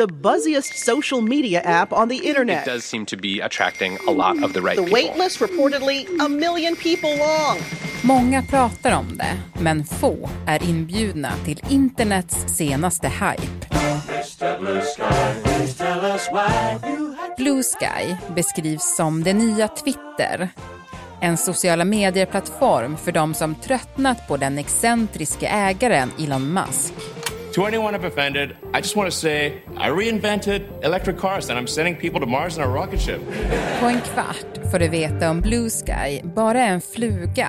the buzziest social media app on the internet. It does seem to be attracting a lot of the right The people. wait list reportedly a million people long. Många pratar om det, men få är inbjudna till internets senaste hype. Blue Sky beskrivs som det nya Twitter. En sociala medier-plattform för de som tröttnat på den excentriske ägaren Elon Musk. To anyone I've offended, I just want to say I reinvented electric cars and I'm sending people to Mars in a rocket ship. På en kvart får du veta om Blue Sky bara är en fluga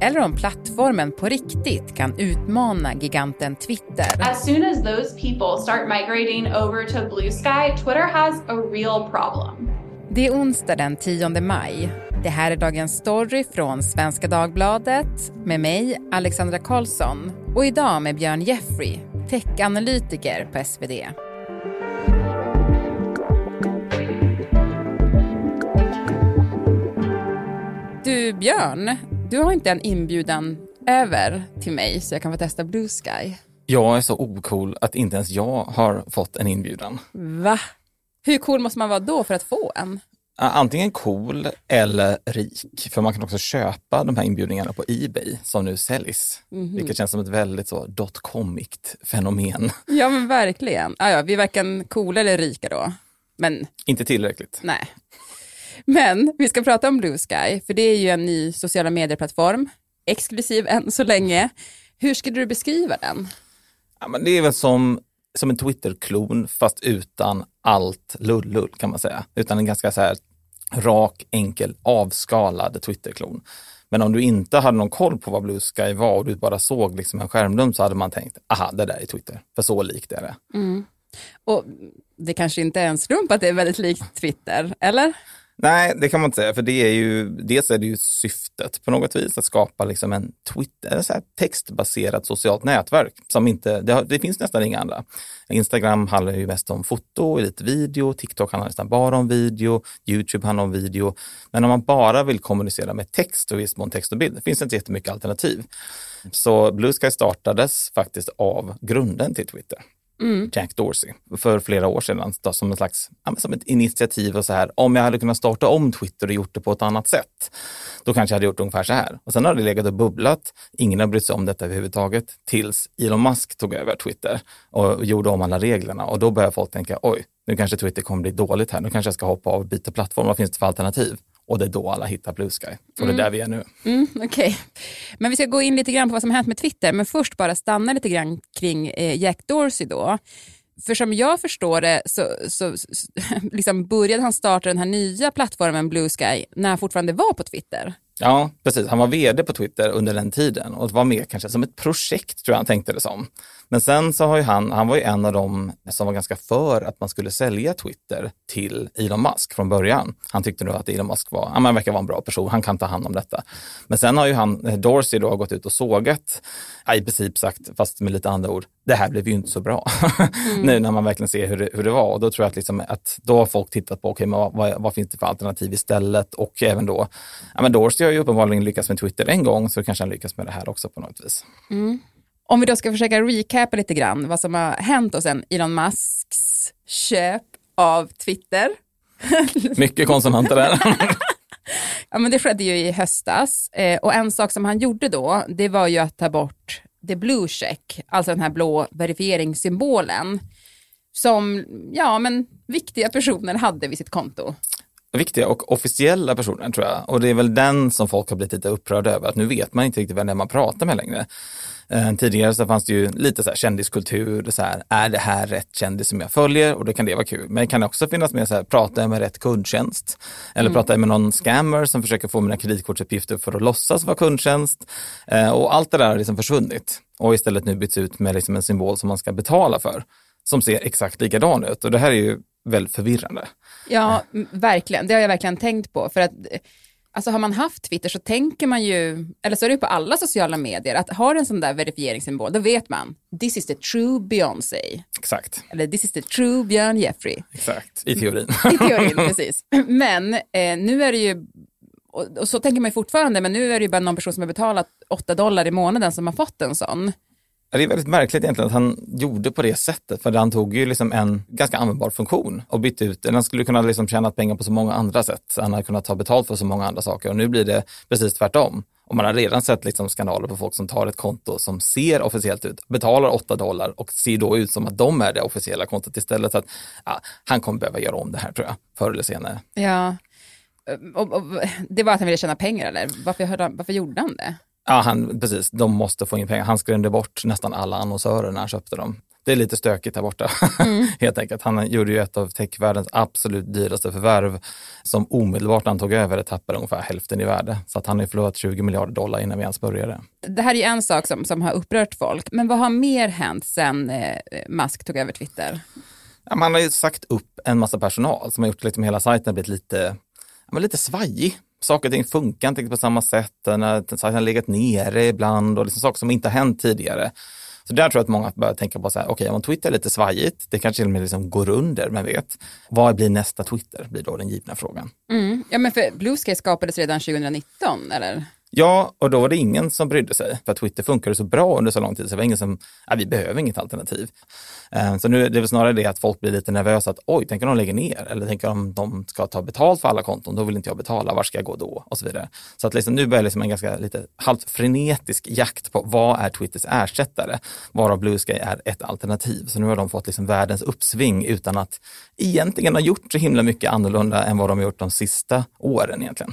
eller om plattformen på riktigt kan utmana giganten Twitter. As soon as those people start migrating over to Blue Sky, Twitter has a real problem. Det är onsdag den 10 maj. Det här är dagens story från Svenska Dagbladet med mig, Alexandra Karlsson och idag med Björn Jeffrey, techanalytiker på SvD. Du Björn, du har inte en inbjudan över till mig så jag kan få testa Blue Sky. Jag är så ocool att inte ens jag har fått en inbjudan. Va? Hur cool måste man vara då för att få en? Antingen cool eller rik, för man kan också köpa de här inbjudningarna på Ebay som nu säljs. Mhm. Vilket känns som ett väldigt så dotcomict fenomen. Ja men verkligen. Ah, ja, vi är varken coola eller rika då. Men Inte tillräckligt. nej. Men vi ska prata om Blue Sky, för det är ju en ny sociala medier-plattform, exklusiv än så länge. Hur skulle du beskriva den? Ja, men det är väl som, som en Twitter-klon fast utan allt lullull kan man säga. Utan en ganska så här rak, enkel, avskalad Twitterklon. Men om du inte hade någon koll på vad Blue Sky var och du bara såg liksom en skärmdump så hade man tänkt, aha, det där är Twitter. För så likt är det. Mm. Och det kanske inte är en slump att det är väldigt likt Twitter, eller? Nej, det kan man inte säga, för det är ju, dels är det ju syftet på något vis, att skapa liksom en Twitter, så här textbaserat socialt nätverk som inte, det, har, det finns nästan inga andra. Instagram handlar ju mest om foto, lite video, TikTok handlar nästan bara om video, YouTube handlar om video. Men om man bara vill kommunicera med text och i viss mån text och bild, det finns inte jättemycket alternativ. Så Blue Sky startades faktiskt av grunden till Twitter. Mm. Jack Dorsey för flera år sedan då, som en slags som ett initiativ och så här. Om jag hade kunnat starta om Twitter och gjort det på ett annat sätt, då kanske jag hade gjort ungefär så här. Och sen har det legat och bubblat. Ingen har brytt sig om detta överhuvudtaget tills Elon Musk tog över Twitter och gjorde om alla reglerna och då börjar folk tänka oj, nu kanske Twitter kommer bli dåligt här. Nu kanske jag ska hoppa av och byta plattform. Vad finns det för alternativ? Och det är då alla hittar Blue Sky. Och det är där vi är nu. Mm, Okej, men vi ska gå in lite grann på vad som hänt med Twitter, men först bara stanna lite grann kring eh, Jack Dorsey då. För som jag förstår det så, så, så liksom började han starta den här nya plattformen Blue Sky när han fortfarande var på Twitter. Ja, precis. Han var vd på Twitter under den tiden och var mer kanske som ett projekt tror jag han tänkte det som. Men sen så har ju han, han var ju en av dem som var ganska för att man skulle sälja Twitter till Elon Musk från början. Han tyckte nog att Elon Musk var, ja, men verkar vara en bra person, han kan ta hand om detta. Men sen har ju han, eh, Dorsey då gått ut och sågat, ja, i princip sagt, fast med lite andra ord, det här blev ju inte så bra. nu när man verkligen ser hur det, hur det var och då tror jag att, liksom att då har folk tittat på, okej, men vad, vad, finns det för alternativ istället? Och även då, ja men Dorsey har ju uppenbarligen lyckats med Twitter en gång, så kanske han lyckas med det här också på något vis. Om vi då ska försöka recapa lite grann vad som har hänt och sen Elon Musks köp av Twitter. Mycket konsonanter där. Ja, men det skedde ju i höstas eh, och en sak som han gjorde då, det var ju att ta bort the blue check, alltså den här blå verifieringssymbolen som, ja men viktiga personer hade vid sitt konto. Viktiga och officiella personer tror jag. Och det är väl den som folk har blivit lite upprörda över, att nu vet man inte riktigt vem det är man pratar med längre. Eh, tidigare så fanns det ju lite så här kändiskultur, så här, är det här rätt kändis som jag följer? Och då kan det vara kul. Men det kan också finnas med så här, pratar jag med rätt kundtjänst? Eller pratar jag med någon scammer som försöker få mina kreditkortsuppgifter för att låtsas vara kundtjänst? Eh, och allt det där har liksom försvunnit och istället nu bytts ut med liksom en symbol som man ska betala för, som ser exakt likadan ut. Och det här är ju väldigt förvirrande. Ja, verkligen. Det har jag verkligen tänkt på. För att, alltså har man haft Twitter så tänker man ju, eller så är det ju på alla sociala medier, att har en sån där verifieringssymbol, då vet man, this is the true Beyoncé. Exakt, Eller this is the true Björn Jeffrey. exakt, i teorin. I teorin, precis. Men eh, nu är det ju, och, och så tänker man ju fortfarande, men nu är det ju bara någon person som har betalat 8 dollar i månaden som har fått en sån. Det är väldigt märkligt egentligen att han gjorde på det sättet, för han tog ju liksom en ganska användbar funktion och bytte ut den. Han skulle kunna liksom tjäna pengar på så många andra sätt. Han hade kunnat ta betalt för så många andra saker och nu blir det precis tvärtom. Och man har redan sett liksom skandaler på folk som tar ett konto som ser officiellt ut, betalar 8 dollar och ser då ut som att de är det officiella kontot istället. Så att, ja, han kommer behöva göra om det här tror jag, förr eller senare. Ja. Och, och, det var att han ville tjäna pengar eller? Varför, han- varför gjorde han det? Ja, han, precis. De måste få in pengar. Han skrämde bort nästan alla annonsörer när han köpte dem. Det är lite stökigt där borta, helt enkelt. Han gjorde ju ett av techvärldens absolut dyraste förvärv som omedelbart när han tog över tappade ungefär hälften i värde. Så att han har ju förlorat 20 miljarder dollar innan vi ens började. Det här är ju en sak som, som har upprört folk, men vad har mer hänt sen eh, Musk tog över Twitter? Ja, man har ju sagt upp en massa personal som har gjort liksom hela sajten blivit lite, ja, lite svajig. Saker och ting funkar inte på samma sätt. Den har, sajten har legat nere ibland och liksom saker som inte har hänt tidigare. Så där tror jag att många börjar tänka på så här, okej om Twitter är lite svajigt, det kanske till och med liksom går under, men vet. Vad blir nästa Twitter? Blir då den givna frågan. Mm. Ja, men för Blue Sky skapades redan 2019, eller? Ja, och då var det ingen som brydde sig, för Twitter funkade så bra under så lång tid, så det var ingen som, ja, vi behöver inget alternativ. Eh, så nu är det väl snarare det att folk blir lite nervösa att oj, tänker de lägga ner? Eller tänker de de ska ta betalt för alla konton? Då vill inte jag betala, var ska jag gå då? Och så vidare. Så att liksom, nu börjar liksom en ganska lite halvt frenetisk jakt på vad är Twitters ersättare? Varav Blue Sky är ett alternativ. Så nu har de fått liksom världens uppsving utan att egentligen ha gjort så himla mycket annorlunda än vad de har gjort de sista åren egentligen.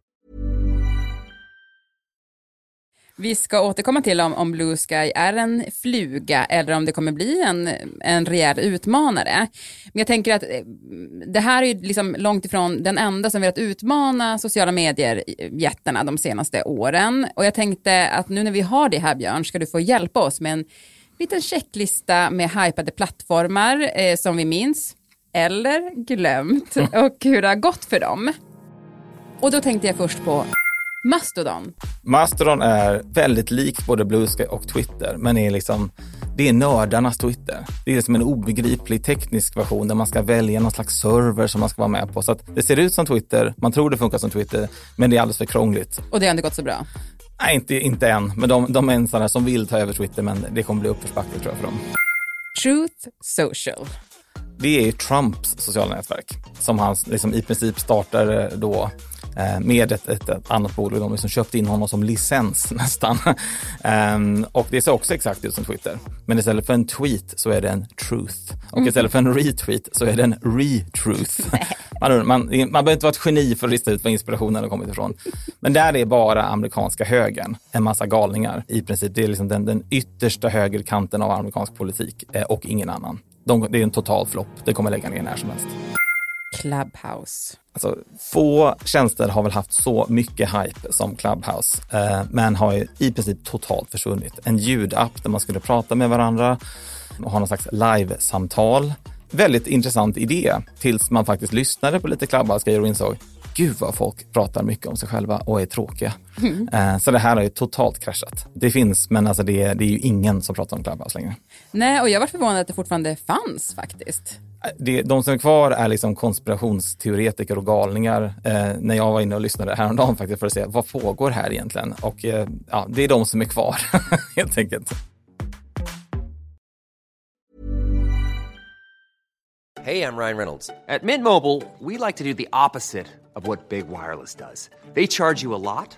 Vi ska återkomma till om, om Blue Sky är en fluga eller om det kommer bli en, en rejäl utmanare. Men jag tänker att eh, det här är liksom långt ifrån den enda som velat utmana sociala medier-jättarna de senaste åren. Och jag tänkte att nu när vi har det här Björn ska du få hjälpa oss med en liten checklista med hypade plattformar eh, som vi minns eller glömt och hur det har gått för dem. Och då tänkte jag först på Mastodon. Mastodon är väldigt likt både Blue Sky och Twitter, men är liksom, det är nördarnas Twitter. Det är liksom en obegriplig teknisk version där man ska välja någon slags server som man ska vara med på. Så att det ser ut som Twitter, man tror det funkar som Twitter, men det är alldeles för krångligt. Och det har inte gått så bra. Nej, inte, inte än, men de, de är en sån här som vill ta över Twitter, men det kommer bli uppförsbacke tror jag för dem. Truth Social. Det är ju Trumps sociala nätverk som han liksom i princip startade då eh, med ett, ett, ett annat bolag. De liksom köpte in honom som licens nästan. Ehm, och det ser också exakt ut som Twitter. Men istället för en tweet så är det en truth. Och istället för en retweet så är det en re-truth. Man, man, man behöver inte vara ett geni för att lista ut var inspirationen har kommit ifrån. Men där är bara amerikanska högern en massa galningar i princip. Det är liksom den, den yttersta högerkanten av amerikansk politik eh, och ingen annan. De, det är en total flopp. Det kommer lägga ner när som helst. Clubhouse. Alltså, få tjänster har väl haft så mycket hype som Clubhouse, eh, men har i princip totalt försvunnit. En ljudapp där man skulle prata med varandra och ha någon slags live-samtal. Väldigt intressant idé tills man faktiskt lyssnade på lite Clubhouse-grejer och insåg Gud vad folk pratar mycket om sig själva och är tråkiga. Eh, så det här har ju totalt kraschat. Det finns, men alltså det, det är ju ingen som pratar om Clubhouse längre. Nej, och jag var förvånad att det fortfarande fanns faktiskt det, de som är kvar är liksom konspirationsteoretiker och galningar. Eh, när jag var inne och lyssnade häromdagen faktiskt för att se vad pågår här egentligen. Och eh, ja, det är de som är kvar helt enkelt. Hej, jag Ryan Reynolds. På Mint Mobile, we like to do the opposite of what Big Wireless does. They charge you a lot,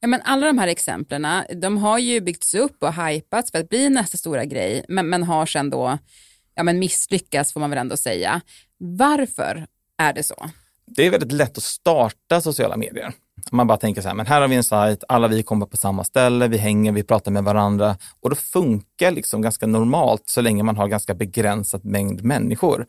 Ja, men alla de här exemplen, de har ju byggts upp och hypats för att bli nästa stora grej, men, men har sen då ja, men misslyckats får man väl ändå säga. Varför är det så? Det är väldigt lätt att starta sociala medier. Man bara tänker så här, men här har vi en sajt, alla vi kommer på samma ställe, vi hänger, vi pratar med varandra och då funkar liksom ganska normalt så länge man har ganska begränsad mängd människor.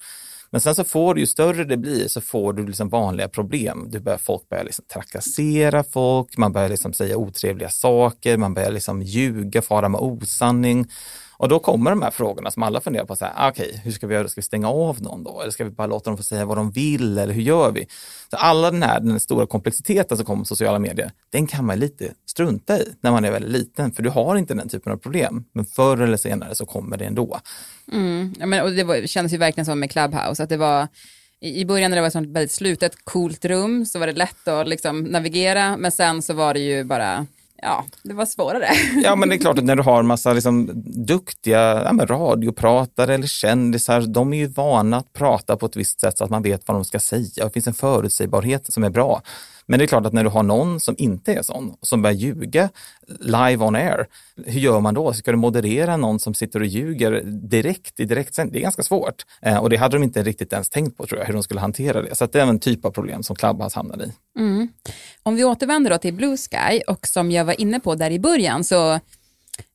Men sen så får du, ju större det blir, så får du liksom vanliga problem. Du börjar, folk börjar liksom trakassera folk, man börjar liksom säga otrevliga saker, man börjar liksom ljuga, fara med osanning. Och då kommer de här frågorna som alla funderar på, så här, ah, okej, okay, hur ska vi göra? Ska vi stänga av någon då? Eller ska vi bara låta dem få säga vad de vill? Eller hur gör vi? Så alla den här den stora komplexiteten som kommer med sociala medier, den kan man lite strunta i när man är väldigt liten, för du har inte den typen av problem. Men förr eller senare så kommer det ändå. Mm, ja, men, och det, var, det kändes ju verkligen som med Clubhouse, att det var i början när det var ett sånt väldigt slutet, coolt rum så var det lätt att liksom navigera, men sen så var det ju bara ja, det var svårare. Ja, men det är klart att när du har en massa liksom, duktiga ja, men radiopratare eller kändisar, de är ju vana att prata på ett visst sätt så att man vet vad de ska säga. Det finns en förutsägbarhet som är bra. Men det är klart att när du har någon som inte är sån, som börjar ljuga live on air, hur gör man då? Ska du moderera någon som sitter och ljuger direkt i direktsändning? Det är ganska svårt. Eh, och det hade de inte riktigt ens tänkt på, tror jag, hur de skulle hantera det. Så det är en typ av problem som Clubhouse hamnade i. Mm. Om vi återvänder då till Blue Sky och som jag var inne på där i början, så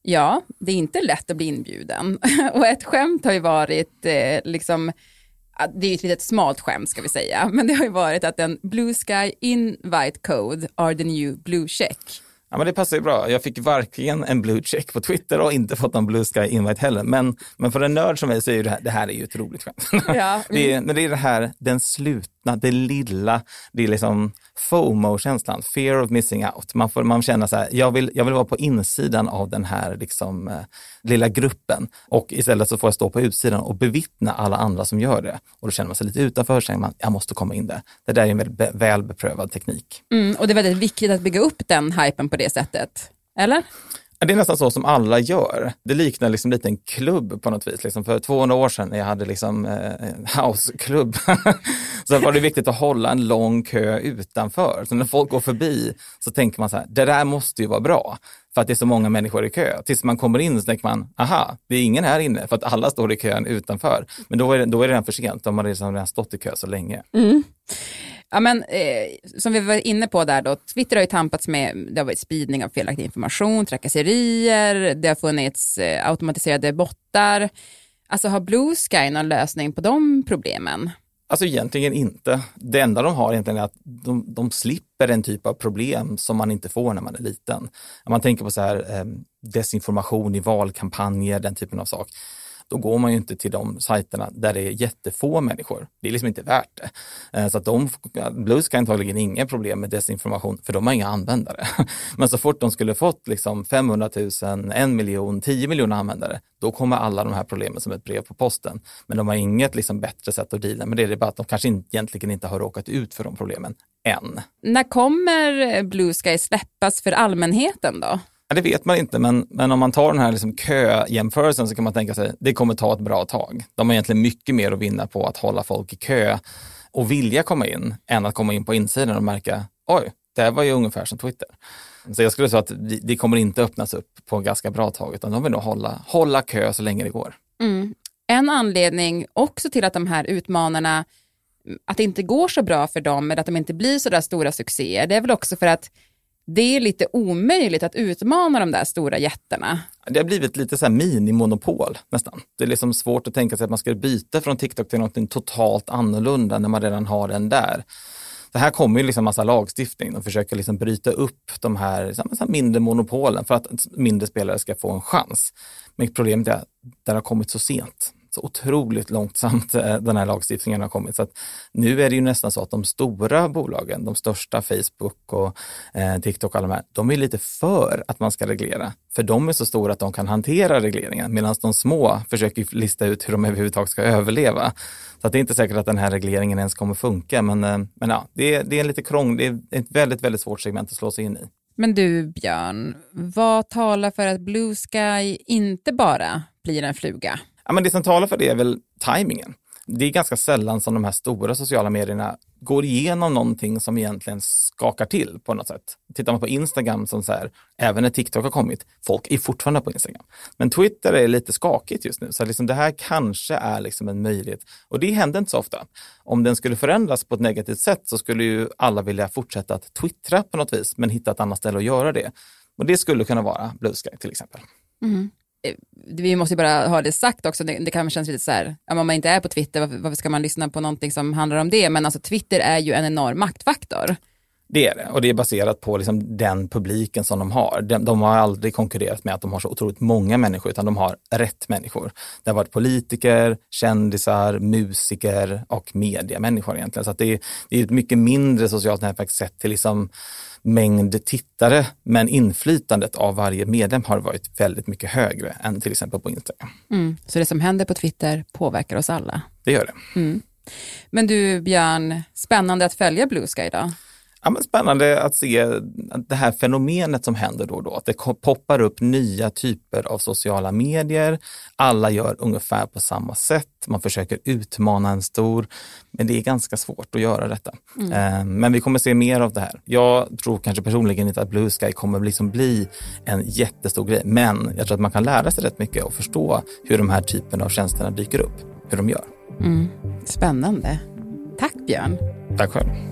ja, det är inte lätt att bli inbjuden. och ett skämt har ju varit eh, liksom det är ju ett litet smalt skämt ska vi säga, men det har ju varit att en Blue Sky Invite Code are the new blue check. Ja, men det passar ju bra. Jag fick varken en blue check på Twitter och inte fått någon blue sky invite heller. Men, men för en nörd som mig så är det här, det här är ju ett roligt skämt. Ja. Mm. det är, men det är det här, den slutna, det lilla, det är liksom FOMO-känslan, fear of missing out. Man, får, man känner så här, jag vill, jag vill vara på insidan av den här liksom, eh, lilla gruppen och istället så får jag stå på utsidan och bevittna alla andra som gör det. Och då känner man sig lite utanför, känner man, jag måste komma in där. Det där är en väldigt väl beprövad teknik. Mm, och det är väldigt viktigt att bygga upp den hypen på det sättet, eller? Det är nästan så som alla gör. Det liknar liksom lite en klubb på något vis. Liksom för 200 år sedan när jag hade liksom, eh, houseklubb så var det viktigt att hålla en lång kö utanför. Så när folk går förbi så tänker man så här, det där måste ju vara bra för att det är så många människor i kö. Tills man kommer in så tänker man, aha, det är ingen här inne för att alla står i kön utanför. Men då är det, då är det redan för sent, de har liksom redan stått i kö så länge. Mm. Ja, men, eh, som vi var inne på där då, Twitter har ju tampats med, det har varit spridning av felaktig information, trakasserier, det har funnits eh, automatiserade bottar. Alltså har Blue Sky någon lösning på de problemen? Alltså egentligen inte. Det enda de har egentligen är att de, de slipper en typ av problem som man inte får när man är liten. Om man tänker på så här, eh, desinformation i valkampanjer, den typen av sak då går man ju inte till de sajterna där det är jättefå människor. Det är liksom inte värt det. Eh, så att de, Blues kan antagligen inga problem med desinformation, för de har inga användare. Men så fort de skulle fått liksom 500 000, en miljon, 10 miljoner användare, då kommer alla de här problemen som ett brev på posten. Men de har inget liksom bättre sätt att deala med det. Det är bara att de kanske egentligen inte har råkat ut för de problemen än. När kommer Blue Sky släppas för allmänheten då? Det vet man inte, men, men om man tar den här liksom köjämförelsen så kan man tänka sig att det kommer ta ett bra tag. De har egentligen mycket mer att vinna på att hålla folk i kö och vilja komma in än att komma in på insidan och märka, oj, det här var ju ungefär som Twitter. Så jag skulle säga att det kommer inte öppnas upp på ganska bra tag, utan de vill nog hålla, hålla kö så länge det går. Mm. En anledning också till att de här utmanarna, att det inte går så bra för dem, eller att de inte blir så där stora succéer, det är väl också för att det är lite omöjligt att utmana de där stora jättarna. Det har blivit lite så här minimonopol nästan. Det är liksom svårt att tänka sig att man ska byta från TikTok till något totalt annorlunda när man redan har den där. Det här kommer ju liksom massa lagstiftning. De försöker liksom bryta upp de här, här mindre monopolen för att mindre spelare ska få en chans. Men problemet är att det har kommit så sent så otroligt långsamt eh, den här lagstiftningen har kommit. Så att nu är det ju nästan så att de stora bolagen, de största Facebook och eh, TikTok och alla de här, de är lite för att man ska reglera. För de är så stora att de kan hantera regleringen medan de små försöker lista ut hur de överhuvudtaget ska överleva. Så att det är inte säkert att den här regleringen ens kommer funka. Men, eh, men ja, det är, det är en lite krång, det är ett väldigt, väldigt svårt segment att slå sig in i. Men du Björn, vad talar för att Blue Sky inte bara blir en fluga? Ja, men det som talar för det är väl tajmingen. Det är ganska sällan som de här stora sociala medierna går igenom någonting som egentligen skakar till på något sätt. Tittar man på Instagram som så här, även när TikTok har kommit, folk är fortfarande på Instagram. Men Twitter är lite skakigt just nu, så liksom det här kanske är liksom en möjlighet. Och det händer inte så ofta. Om den skulle förändras på ett negativt sätt så skulle ju alla vilja fortsätta att twittra på något vis, men hitta ett annat ställe att göra det. Och det skulle kunna vara Blue Sky till exempel. Mm. Eh, vi måste ju bara ha det sagt också, det, det kan kännas lite så här, om man inte är på Twitter, varför, varför, ska man lyssna på någonting som handlar om det? Men alltså Twitter är ju en enorm maktfaktor. Det är det och det är baserat på liksom den publiken som de har. De, de, har aldrig konkurrerat med att de har så otroligt många människor utan de har rätt människor. Det har varit politiker, kändisar, musiker och mediamänniskor egentligen. Så det, är, det är ett mycket mindre socialt nätverk sett till liksom mängd tittare, men inflytandet av varje medlem har varit väldigt mycket högre än till exempel på Instagram. Mm. Så det som händer på Twitter påverkar oss alla? Det gör det. Mm. Men du Björn, spännande att följa Blue Sky idag. Ja, men spännande att se det här fenomenet som händer då och då. Att det poppar upp nya typer av sociala medier. Alla gör ungefär på samma sätt. Man försöker utmana en stor, men det är ganska svårt att göra detta. Mm. Eh, men vi kommer se mer av det här. Jag tror kanske personligen inte att Blue Sky kommer liksom bli en jättestor grej, men jag tror att man kan lära sig rätt mycket och förstå hur de här typerna av tjänsterna dyker upp, hur de gör. Mm. Spännande. Tack Björn. Tack själv.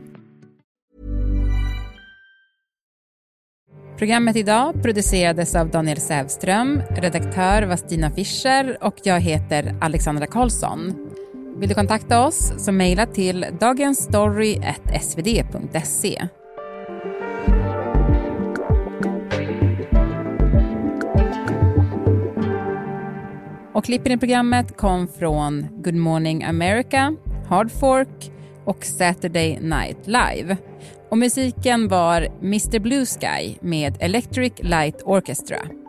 Programmet idag producerades av Daniel Sävström, redaktör var Stina Fischer och jag heter Alexandra Karlsson. Vill du kontakta oss så mejla till dagensstory.svd.se. Och klippen i programmet kom från Good Morning America, Hard Fork och Saturday Night Live. Och musiken var Mr Blue Sky med Electric Light Orchestra.